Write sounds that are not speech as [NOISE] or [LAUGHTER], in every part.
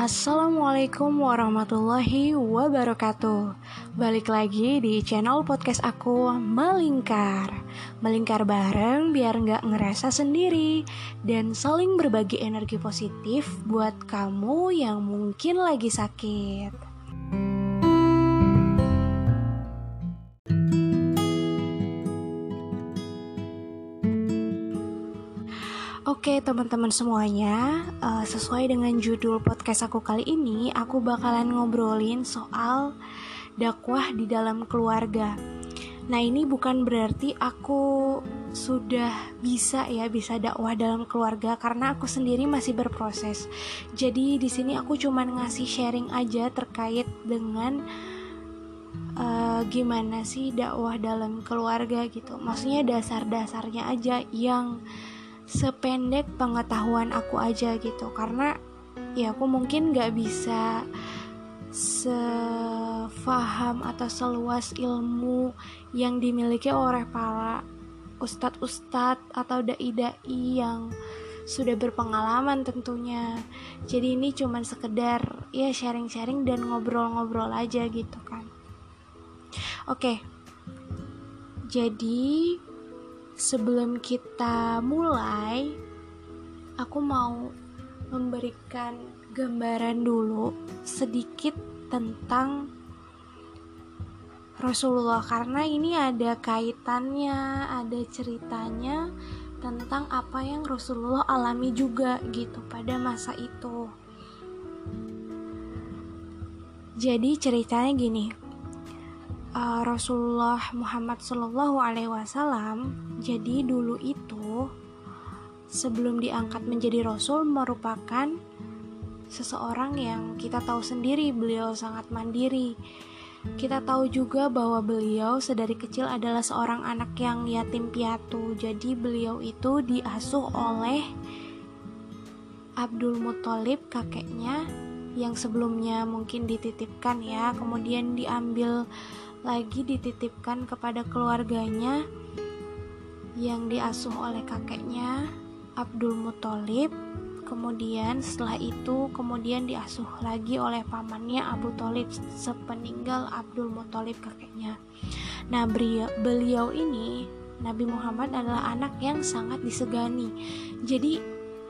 Assalamualaikum warahmatullahi wabarakatuh. Balik lagi di channel podcast aku Melingkar. Melingkar bareng biar nggak ngerasa sendiri Dan saling berbagi energi positif buat kamu yang mungkin lagi sakit Oke teman-teman semuanya, uh, sesuai dengan judul podcast aku kali ini, aku bakalan ngobrolin soal dakwah di dalam keluarga. Nah ini bukan berarti aku sudah bisa ya bisa dakwah dalam keluarga karena aku sendiri masih berproses. Jadi di sini aku cuman ngasih sharing aja terkait dengan uh, gimana sih dakwah dalam keluarga gitu. Maksudnya dasar-dasarnya aja yang sependek pengetahuan aku aja gitu. Karena ya aku mungkin gak bisa sefaham atau seluas ilmu yang dimiliki oleh para ustadz-ustadz atau dai-dai yang sudah berpengalaman tentunya. Jadi ini cuman sekedar ya sharing-sharing dan ngobrol-ngobrol aja gitu kan. Oke. Jadi sebelum kita mulai, aku mau memberikan gambaran dulu sedikit tentang Rasulullah karena ini ada kaitannya, ada ceritanya tentang apa yang Rasulullah alami juga gitu pada masa itu. Jadi ceritanya gini, uh, Rasulullah Muhammad Shallallahu Alaihi Wasallam jadi dulu itu sebelum diangkat menjadi Rasul merupakan seseorang yang kita tahu sendiri beliau sangat mandiri. Kita tahu juga bahwa beliau sedari kecil adalah seorang anak yang yatim piatu jadi beliau itu diasuh oleh Abdul Muthalib kakeknya yang sebelumnya mungkin dititipkan ya kemudian diambil lagi dititipkan kepada keluarganya yang diasuh oleh kakeknya Abdul Muthalib. Kemudian setelah itu kemudian diasuh lagi oleh pamannya Abu Talib sepeninggal Abdul Muthalib kakeknya. Nah beliau ini Nabi Muhammad adalah anak yang sangat disegani. Jadi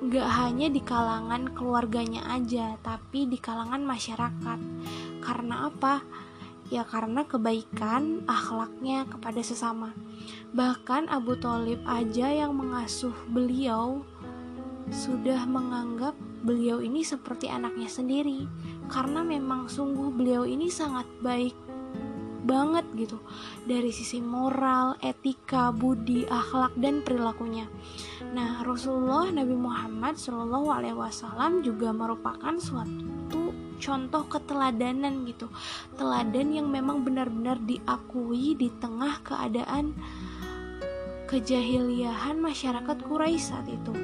gak hanya di kalangan keluarganya aja tapi di kalangan masyarakat. Karena apa ya karena kebaikan akhlaknya kepada sesama. Bahkan Abu Talib aja yang mengasuh beliau sudah menganggap beliau ini seperti anaknya sendiri karena memang sungguh beliau ini sangat baik banget gitu dari sisi moral, etika, budi, akhlak dan perilakunya. Nah, Rasulullah Nabi Muhammad Shallallahu Alaihi Wasallam juga merupakan suatu contoh keteladanan gitu. Teladan yang memang benar-benar diakui di tengah keadaan kejahiliahan masyarakat Quraisy saat itu.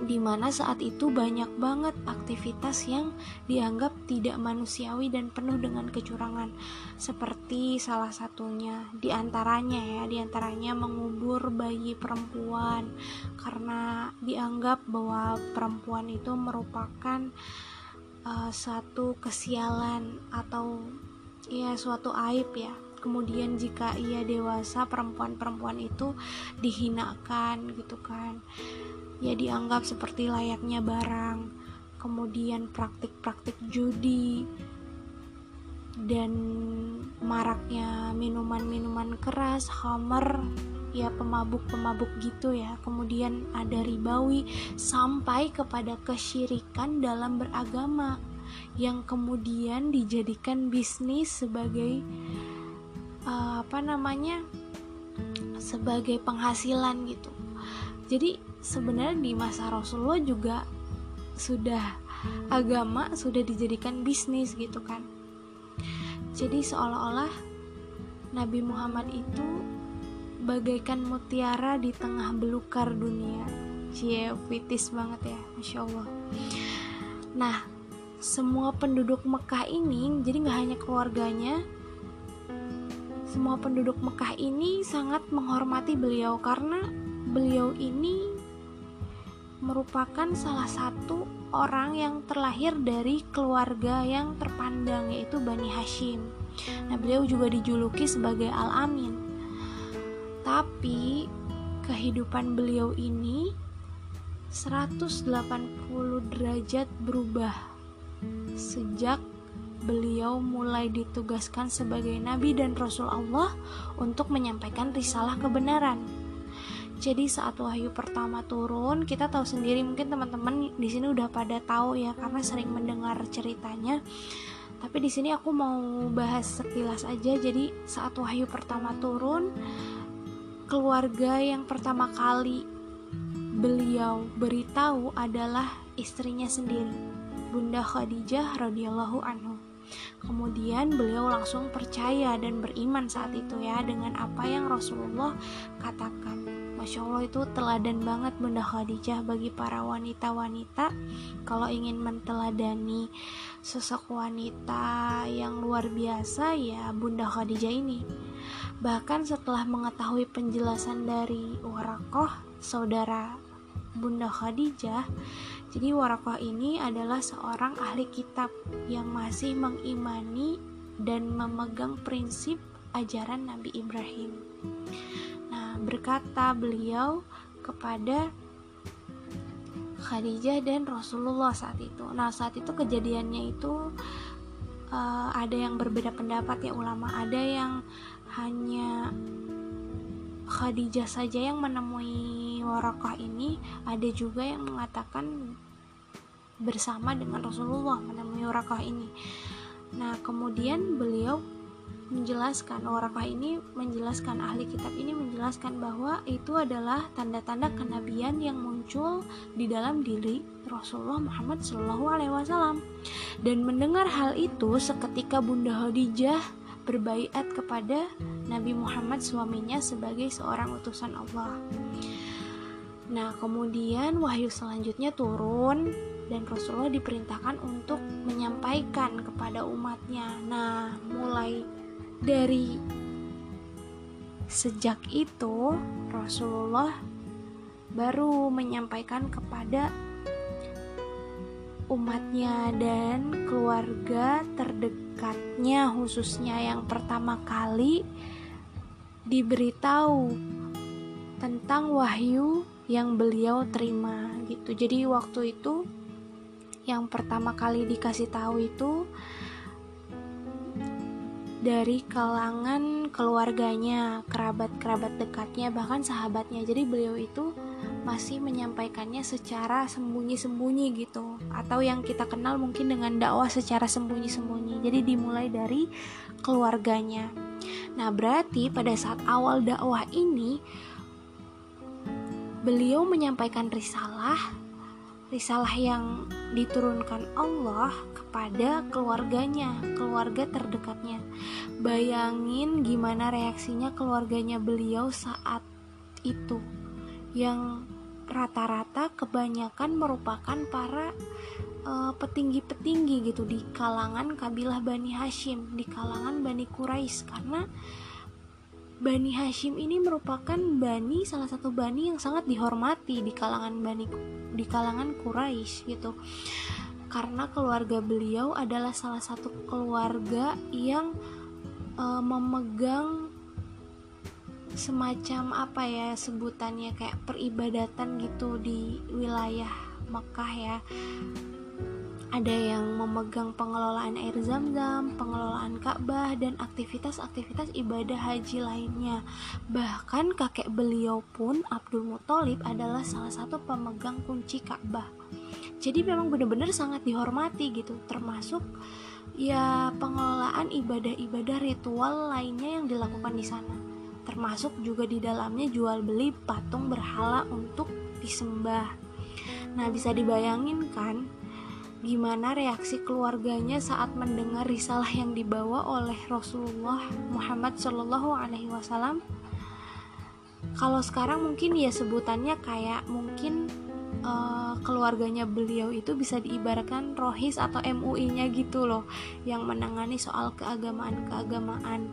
Di mana saat itu banyak banget aktivitas yang dianggap tidak manusiawi dan penuh dengan kecurangan. Seperti salah satunya di antaranya ya di antaranya mengubur bayi perempuan. Karena dianggap bahwa perempuan itu merupakan uh, satu kesialan atau ya suatu aib ya. Kemudian jika ia dewasa perempuan-perempuan itu dihinakan gitu kan. Ya dianggap seperti layaknya barang. Kemudian praktik-praktik judi dan maraknya minuman-minuman keras, hammer ya pemabuk-pemabuk gitu ya. Kemudian ada ribawi sampai kepada kesyirikan dalam beragama yang kemudian dijadikan bisnis sebagai uh, apa namanya sebagai penghasilan gitu. Jadi sebenarnya di masa Rasulullah juga sudah agama sudah dijadikan bisnis gitu kan. Jadi seolah-olah Nabi Muhammad itu bagaikan mutiara di tengah belukar dunia cie fitis banget ya Masya Allah nah semua penduduk Mekah ini jadi nggak hanya keluarganya semua penduduk Mekah ini sangat menghormati beliau karena beliau ini merupakan salah satu orang yang terlahir dari keluarga yang terpandang yaitu Bani Hashim. Nah, beliau juga dijuluki sebagai Al-Amin. Tapi kehidupan beliau ini 180 derajat berubah sejak beliau mulai ditugaskan sebagai nabi dan rasul Allah untuk menyampaikan risalah kebenaran. Jadi saat wahyu pertama turun, kita tahu sendiri mungkin teman-teman di sini udah pada tahu ya karena sering mendengar ceritanya. Tapi di sini aku mau bahas sekilas aja. Jadi saat wahyu pertama turun, keluarga yang pertama kali beliau beritahu adalah istrinya sendiri, Bunda Khadijah radhiyallahu anhu. Kemudian beliau langsung percaya dan beriman saat itu ya dengan apa yang Rasulullah katakan. Masya Allah itu teladan banget Bunda Khadijah bagi para wanita-wanita Kalau ingin menteladani sosok wanita yang luar biasa ya Bunda Khadijah ini Bahkan setelah mengetahui penjelasan dari Warakoh, saudara Bunda Khadijah Jadi Warakoh ini adalah seorang ahli kitab yang masih mengimani dan memegang prinsip ajaran Nabi Ibrahim berkata beliau kepada Khadijah dan Rasulullah saat itu. Nah, saat itu kejadiannya itu uh, ada yang berbeda pendapat ya ulama. Ada yang hanya Khadijah saja yang menemui Warakah ini, ada juga yang mengatakan bersama dengan Rasulullah menemui Warakah ini. Nah, kemudian beliau menjelaskan Warakah ini menjelaskan ahli kitab ini menjelaskan bahwa itu adalah tanda-tanda kenabian yang muncul di dalam diri Rasulullah Muhammad Wasallam dan mendengar hal itu seketika Bunda Khadijah berbaiat kepada Nabi Muhammad suaminya sebagai seorang utusan Allah. Nah, kemudian wahyu selanjutnya turun dan Rasulullah diperintahkan untuk menyampaikan kepada umatnya. Nah, mulai dari sejak itu Rasulullah baru menyampaikan kepada umatnya dan keluarga terdekatnya khususnya yang pertama kali diberitahu tentang wahyu yang beliau terima gitu. Jadi waktu itu yang pertama kali dikasih tahu itu dari kalangan keluarganya, kerabat-kerabat dekatnya, bahkan sahabatnya. Jadi beliau itu masih menyampaikannya secara sembunyi-sembunyi gitu, atau yang kita kenal mungkin dengan dakwah secara sembunyi-sembunyi. Jadi dimulai dari keluarganya. Nah, berarti pada saat awal dakwah ini beliau menyampaikan risalah risalah yang diturunkan Allah kepada keluarganya, keluarga terdekatnya. Bayangin gimana reaksinya keluarganya beliau saat itu, yang rata-rata kebanyakan merupakan para eh, petinggi-petinggi gitu di kalangan kabilah Bani Hashim, di kalangan Bani Quraisy karena Bani Hashim ini merupakan bani salah satu bani yang sangat dihormati di kalangan bani di kalangan Quraisy gitu. Karena keluarga beliau adalah salah satu keluarga yang uh, memegang semacam apa ya sebutannya kayak peribadatan gitu di wilayah Mekah ya ada yang memegang pengelolaan air zam-zam, pengelolaan Ka'bah, dan aktivitas-aktivitas ibadah haji lainnya. Bahkan kakek beliau pun, Abdul Muthalib, adalah salah satu pemegang kunci Ka'bah. Jadi memang benar-benar sangat dihormati gitu, termasuk ya pengelolaan ibadah-ibadah ritual lainnya yang dilakukan di sana. Termasuk juga di dalamnya jual beli patung berhala untuk disembah. Nah, bisa dibayangin kan gimana reaksi keluarganya saat mendengar risalah yang dibawa oleh Rasulullah Muhammad Shallallahu Alaihi Wasallam. Kalau sekarang mungkin ya sebutannya kayak mungkin uh, keluarganya beliau itu bisa diibaratkan rohis atau MUI-nya gitu loh, yang menangani soal keagamaan-keagamaan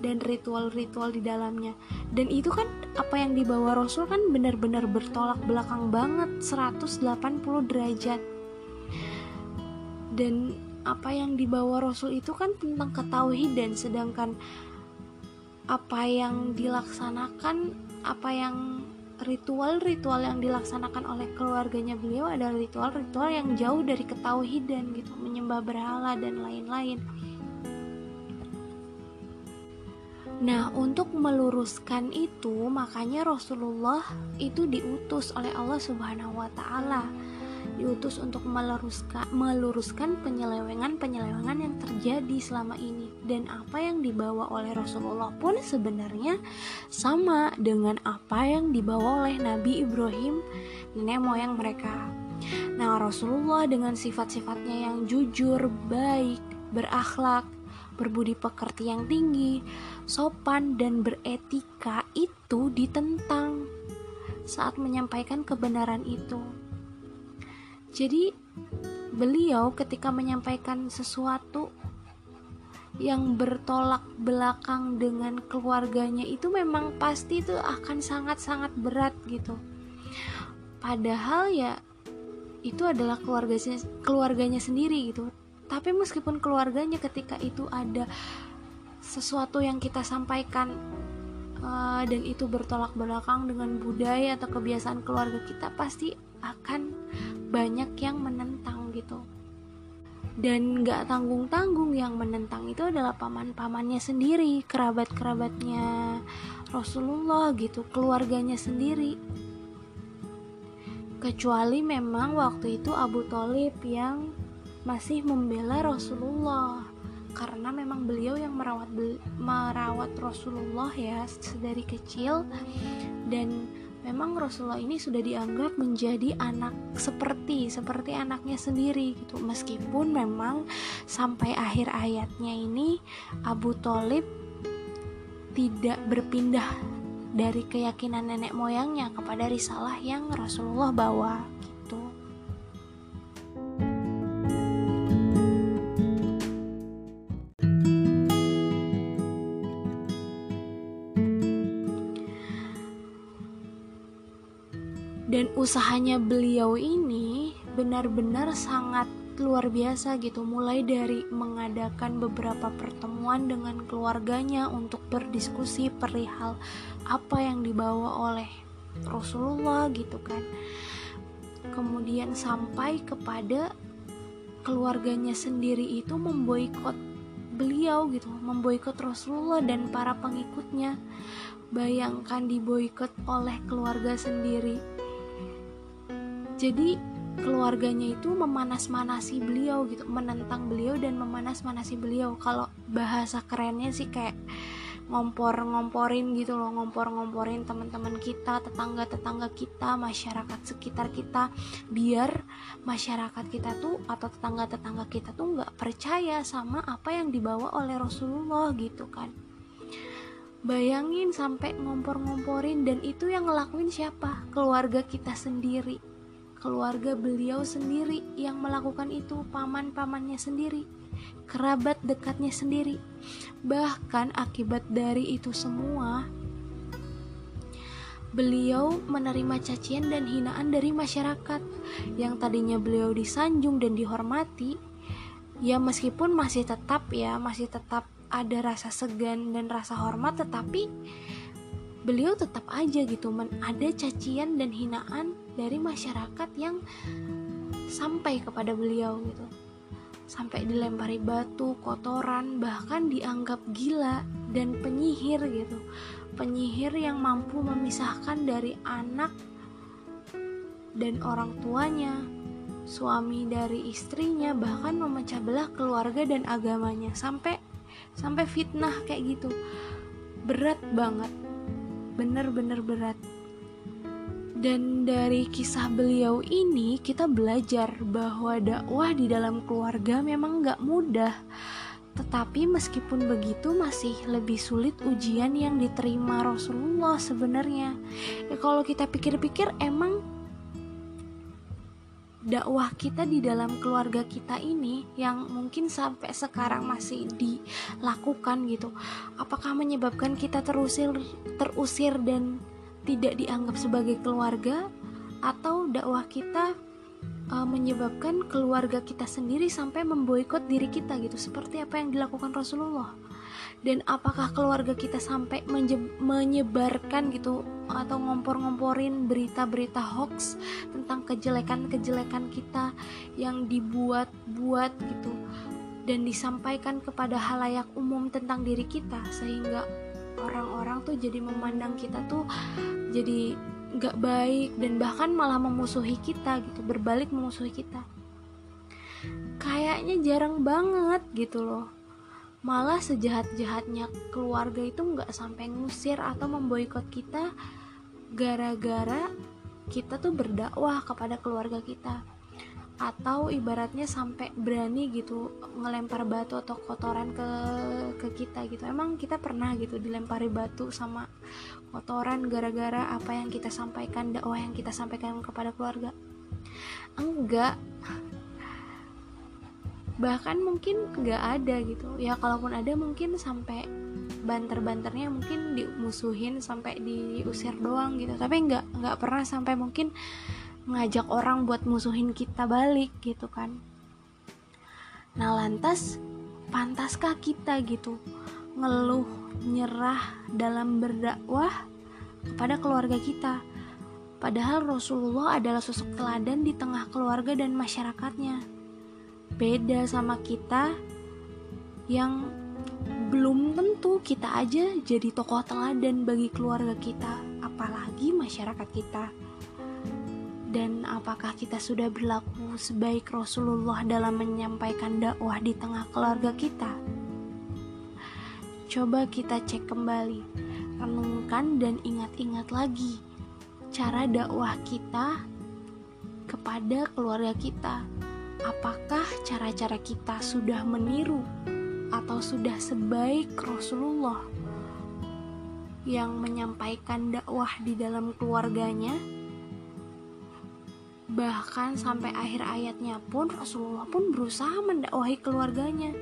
dan ritual-ritual di dalamnya. Dan itu kan apa yang dibawa Rasul kan benar-benar bertolak belakang banget 180 derajat dan apa yang dibawa Rasul itu kan tentang ketauhidan sedangkan apa yang dilaksanakan apa yang ritual-ritual yang dilaksanakan oleh keluarganya beliau adalah ritual-ritual yang jauh dari ketauhidan gitu menyembah berhala dan lain-lain Nah, untuk meluruskan itu, makanya Rasulullah itu diutus oleh Allah Subhanahu wa taala. Diutus untuk meluruskan meluruskan penyelewengan-penyelewengan yang terjadi selama ini dan apa yang dibawa oleh Rasulullah pun sebenarnya sama dengan apa yang dibawa oleh Nabi Ibrahim nenek moyang mereka. Nah, Rasulullah dengan sifat-sifatnya yang jujur, baik, berakhlak, berbudi pekerti yang tinggi, sopan dan beretika itu ditentang saat menyampaikan kebenaran itu. Jadi, beliau ketika menyampaikan sesuatu yang bertolak belakang dengan keluarganya itu memang pasti itu akan sangat-sangat berat gitu. Padahal ya itu adalah keluarganya keluarganya sendiri gitu tapi meskipun keluarganya ketika itu ada sesuatu yang kita sampaikan uh, dan itu bertolak belakang dengan budaya atau kebiasaan keluarga kita pasti akan banyak yang menentang gitu. Dan gak tanggung-tanggung yang menentang itu adalah paman-pamannya sendiri kerabat-kerabatnya Rasulullah gitu keluarganya sendiri. Kecuali memang waktu itu Abu Talib yang masih membela Rasulullah karena memang beliau yang merawat merawat Rasulullah ya dari kecil. Dan memang Rasulullah ini sudah dianggap menjadi anak seperti seperti anaknya sendiri gitu. Meskipun memang sampai akhir ayatnya ini Abu Talib tidak berpindah dari keyakinan nenek moyangnya kepada risalah yang Rasulullah bawa dan usahanya beliau ini benar-benar sangat luar biasa gitu. Mulai dari mengadakan beberapa pertemuan dengan keluarganya untuk berdiskusi perihal apa yang dibawa oleh Rasulullah gitu kan. Kemudian sampai kepada keluarganya sendiri itu memboikot beliau gitu memboikot Rasulullah dan para pengikutnya. Bayangkan diboikot oleh keluarga sendiri jadi keluarganya itu memanas-manasi beliau gitu menentang beliau dan memanas-manasi beliau. Kalau bahasa kerennya sih kayak ngompor-ngomporin gitu loh ngompor-ngomporin teman-teman kita tetangga-tetangga kita masyarakat sekitar kita biar masyarakat kita tuh atau tetangga-tetangga kita tuh nggak percaya sama apa yang dibawa oleh Rasulullah gitu kan. Bayangin sampai ngompor-ngomporin dan itu yang ngelakuin siapa? Keluarga kita sendiri keluarga beliau sendiri yang melakukan itu, paman-pamannya sendiri, kerabat dekatnya sendiri. Bahkan akibat dari itu semua, beliau menerima cacian dan hinaan dari masyarakat yang tadinya beliau disanjung dan dihormati. Ya meskipun masih tetap ya, masih tetap ada rasa segan dan rasa hormat tetapi beliau tetap aja gitu men ada cacian dan hinaan dari masyarakat yang sampai kepada beliau gitu sampai dilempari batu, kotoran, bahkan dianggap gila dan penyihir gitu. Penyihir yang mampu memisahkan dari anak dan orang tuanya, suami dari istrinya, bahkan memecah belah keluarga dan agamanya sampai sampai fitnah kayak gitu. Berat banget benar-benar berat. Dan dari kisah beliau ini kita belajar bahwa dakwah di dalam keluarga memang gak mudah. Tetapi meskipun begitu masih lebih sulit ujian yang diterima Rasulullah sebenarnya. Ya kalau kita pikir-pikir emang dakwah kita di dalam keluarga kita ini yang mungkin sampai sekarang masih dilakukan gitu apakah menyebabkan kita terusir terusir dan tidak dianggap sebagai keluarga atau dakwah kita uh, menyebabkan keluarga kita sendiri sampai memboikot diri kita gitu seperti apa yang dilakukan Rasulullah. Dan apakah keluarga kita sampai menyebarkan gitu atau ngompor-ngomporin berita-berita hoax tentang kejelekan-kejelekan kita yang dibuat-buat gitu dan disampaikan kepada halayak umum tentang diri kita sehingga orang-orang tuh jadi memandang kita tuh jadi nggak baik dan bahkan malah memusuhi kita gitu berbalik memusuhi kita. Kayaknya jarang banget gitu loh. Malah sejahat-jahatnya keluarga itu nggak sampai ngusir atau memboikot kita gara-gara kita tuh berdakwah kepada keluarga kita atau ibaratnya sampai berani gitu ngelempar batu atau kotoran ke ke kita gitu. Emang kita pernah gitu dilempari batu sama kotoran gara-gara apa yang kita sampaikan dakwah yang kita sampaikan kepada keluarga? Enggak. Bahkan mungkin nggak ada gitu. Ya kalaupun ada mungkin sampai banter-banternya mungkin dimusuhin sampai diusir doang gitu. Tapi nggak nggak pernah sampai mungkin ngajak orang buat musuhin kita balik gitu kan. Nah lantas pantaskah kita gitu ngeluh nyerah dalam berdakwah kepada keluarga kita? Padahal Rasulullah adalah sosok teladan di tengah keluarga dan masyarakatnya. Beda sama kita yang belum tentu kita aja jadi tokoh teladan bagi keluarga kita apalagi masyarakat kita dan apakah kita sudah berlaku sebaik Rasulullah dalam menyampaikan dakwah di tengah keluarga kita? Coba kita cek kembali, renungkan dan ingat-ingat lagi cara dakwah kita kepada keluarga kita. Apakah cara-cara kita sudah meniru atau sudah sebaik Rasulullah yang menyampaikan dakwah di dalam keluarganya? Bahkan sampai akhir ayatnya pun Rasulullah pun berusaha mendakwahi keluarganya.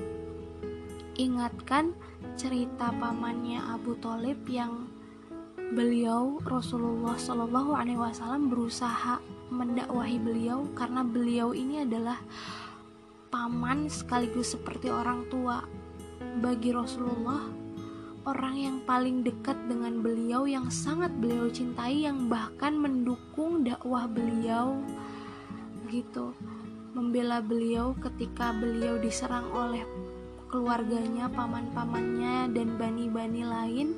Ingatkan cerita pamannya Abu Talib yang beliau Rasulullah Shallallahu Alaihi Wasallam berusaha mendakwahi beliau karena beliau ini adalah paman sekaligus seperti orang tua bagi Rasulullah orang yang paling dekat dengan beliau yang sangat beliau cintai yang bahkan mendukung dakwah beliau gitu membela beliau ketika beliau diserang oleh keluarganya, paman-pamannya dan bani-bani lain.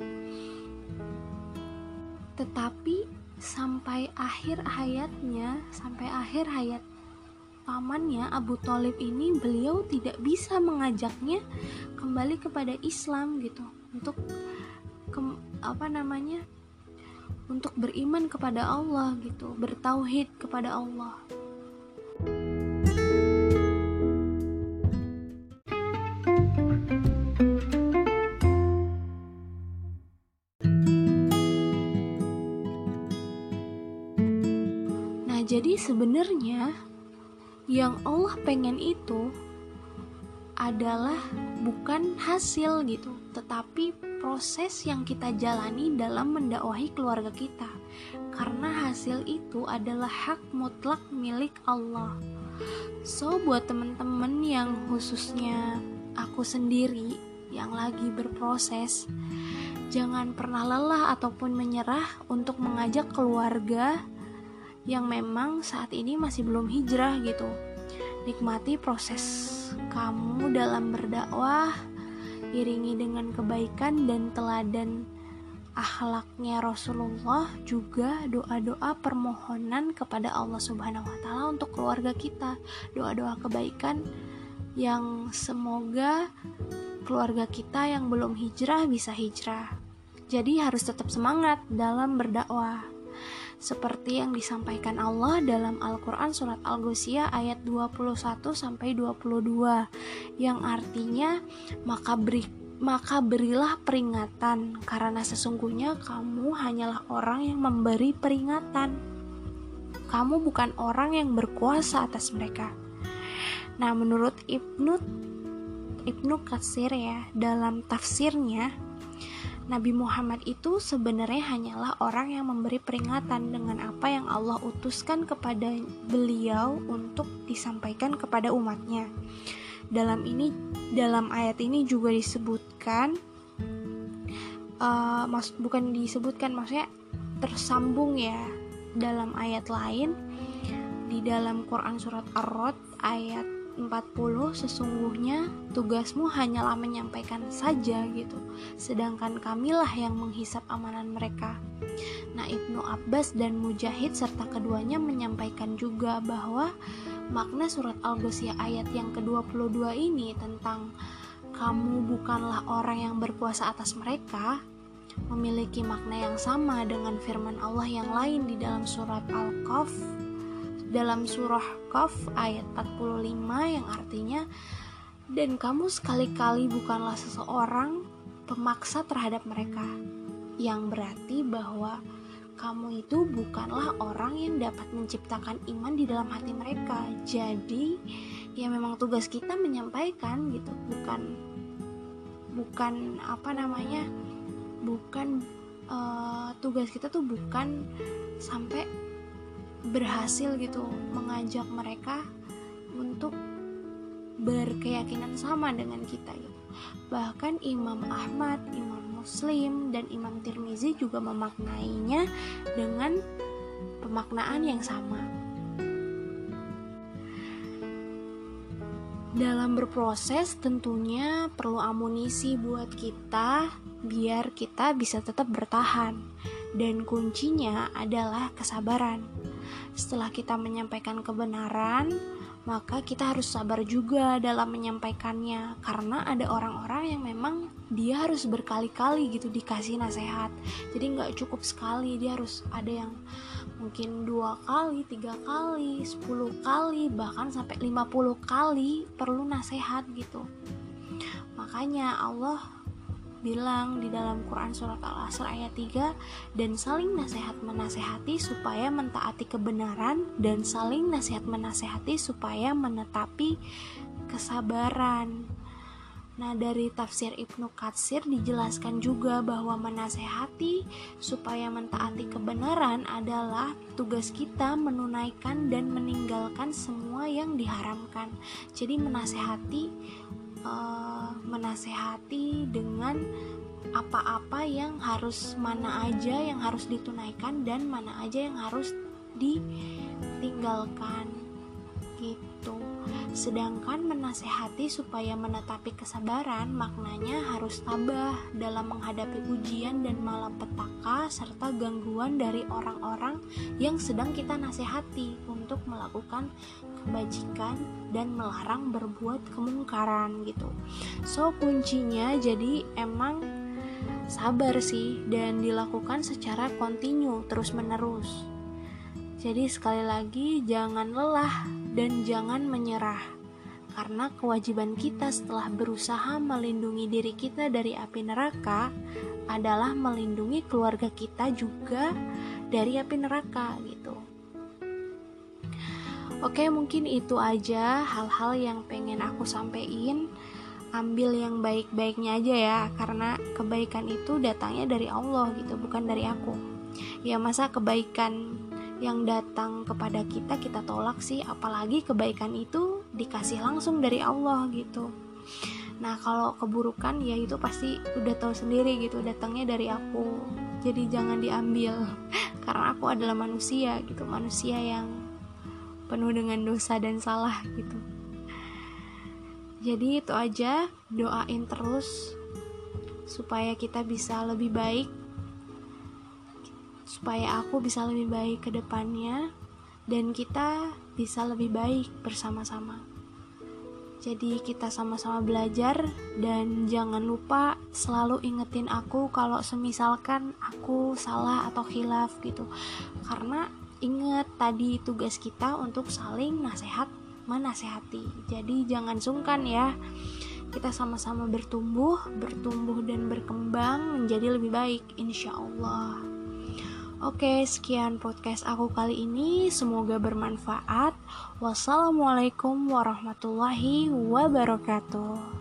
Tetapi sampai akhir hayatnya, sampai akhir hayat pamannya Abu Talib ini beliau tidak bisa mengajaknya kembali kepada Islam gitu. Untuk ke, apa namanya untuk beriman kepada Allah gitu. Bertauhid kepada Allah jadi sebenarnya yang Allah pengen itu adalah bukan hasil gitu, tetapi proses yang kita jalani dalam mendakwahi keluarga kita. Karena hasil itu adalah hak mutlak milik Allah. So, buat temen-temen yang khususnya aku sendiri yang lagi berproses, jangan pernah lelah ataupun menyerah untuk mengajak keluarga yang memang saat ini masih belum hijrah gitu. Nikmati proses kamu dalam berdakwah, iringi dengan kebaikan dan teladan akhlaknya Rasulullah juga doa-doa permohonan kepada Allah Subhanahu wa taala untuk keluarga kita. Doa-doa kebaikan yang semoga keluarga kita yang belum hijrah bisa hijrah. Jadi harus tetap semangat dalam berdakwah seperti yang disampaikan Allah dalam Al-Qur'an surat Al-Ghasyiyah ayat 21 sampai 22 yang artinya maka beri maka berilah peringatan karena sesungguhnya kamu hanyalah orang yang memberi peringatan. Kamu bukan orang yang berkuasa atas mereka. Nah menurut Ibnu Ibnu Katsir ya dalam tafsirnya Nabi Muhammad itu sebenarnya hanyalah orang yang memberi peringatan dengan apa yang Allah utuskan kepada beliau untuk disampaikan kepada umatnya. Dalam ini, dalam ayat ini juga disebutkan, uh, mas, bukan disebutkan, maksudnya tersambung ya dalam ayat lain di dalam Quran surat Ar-Rod ayat 40 sesungguhnya tugasmu hanyalah menyampaikan saja gitu. Sedangkan kamilah yang menghisap amanan mereka. Nah Ibnu Abbas dan Mujahid serta keduanya menyampaikan juga bahwa makna surat Al-Ghasyiyah ayat yang ke-22 ini tentang kamu bukanlah orang yang berkuasa atas mereka memiliki makna yang sama dengan firman Allah yang lain di dalam surat Al-Qaf dalam surah Qaf ayat 45 yang artinya dan kamu sekali-kali bukanlah seseorang pemaksa terhadap mereka. Yang berarti bahwa kamu itu bukanlah orang yang dapat menciptakan iman di dalam hati mereka. Jadi ya memang tugas kita menyampaikan gitu bukan bukan apa namanya bukan uh, tugas kita tuh bukan sampai berhasil gitu mengajak mereka untuk berkeyakinan sama dengan kita gitu. Bahkan Imam Ahmad, Imam Muslim dan Imam Tirmizi juga memaknainya dengan pemaknaan yang sama. Dalam berproses tentunya perlu amunisi buat kita biar kita bisa tetap bertahan dan kuncinya adalah kesabaran. Setelah kita menyampaikan kebenaran, maka kita harus sabar juga dalam menyampaikannya. Karena ada orang-orang yang memang dia harus berkali-kali gitu dikasih nasihat. Jadi nggak cukup sekali dia harus ada yang mungkin dua kali tiga kali sepuluh kali bahkan sampai lima puluh kali perlu nasihat gitu. Makanya Allah bilang di dalam Quran surat Al-Asr ayat 3 dan saling nasihat menasehati supaya mentaati kebenaran dan saling nasihat menasehati supaya menetapi kesabaran. Nah, dari tafsir Ibnu Katsir dijelaskan juga bahwa menasehati supaya mentaati kebenaran adalah tugas kita menunaikan dan meninggalkan semua yang diharamkan. Jadi menasehati uh, menasehati dengan apa-apa yang harus mana aja yang harus ditunaikan dan mana aja yang harus ditinggalkan gitu. Sedangkan menasehati supaya menetapi kesabaran maknanya harus tabah dalam menghadapi ujian dan malapetaka serta gangguan dari orang-orang yang sedang kita nasihati untuk melakukan kebajikan dan melarang berbuat kemungkaran gitu. So kuncinya jadi emang sabar sih dan dilakukan secara kontinu terus menerus. Jadi sekali lagi jangan lelah dan jangan menyerah. Karena kewajiban kita setelah berusaha melindungi diri kita dari api neraka adalah melindungi keluarga kita juga dari api neraka gitu. Oke, mungkin itu aja hal-hal yang pengen aku sampaikan. Ambil yang baik-baiknya aja ya, karena kebaikan itu datangnya dari Allah gitu, bukan dari aku. Ya masa kebaikan yang datang kepada kita kita tolak sih. Apalagi kebaikan itu dikasih langsung dari Allah gitu. Nah kalau keburukan ya itu pasti udah tahu sendiri gitu datangnya dari aku. Jadi jangan diambil [LAUGHS] karena aku adalah manusia gitu. Manusia yang penuh dengan dosa dan salah gitu. Jadi itu aja doain terus supaya kita bisa lebih baik supaya aku bisa lebih baik ke depannya dan kita bisa lebih baik bersama-sama. Jadi kita sama-sama belajar dan jangan lupa selalu ingetin aku kalau semisalkan aku salah atau khilaf gitu. Karena inget tadi tugas kita untuk saling nasihat menasehati. Jadi jangan sungkan ya. Kita sama-sama bertumbuh, bertumbuh dan berkembang menjadi lebih baik insya Allah. Oke, sekian podcast aku kali ini. Semoga bermanfaat. Wassalamualaikum warahmatullahi wabarakatuh.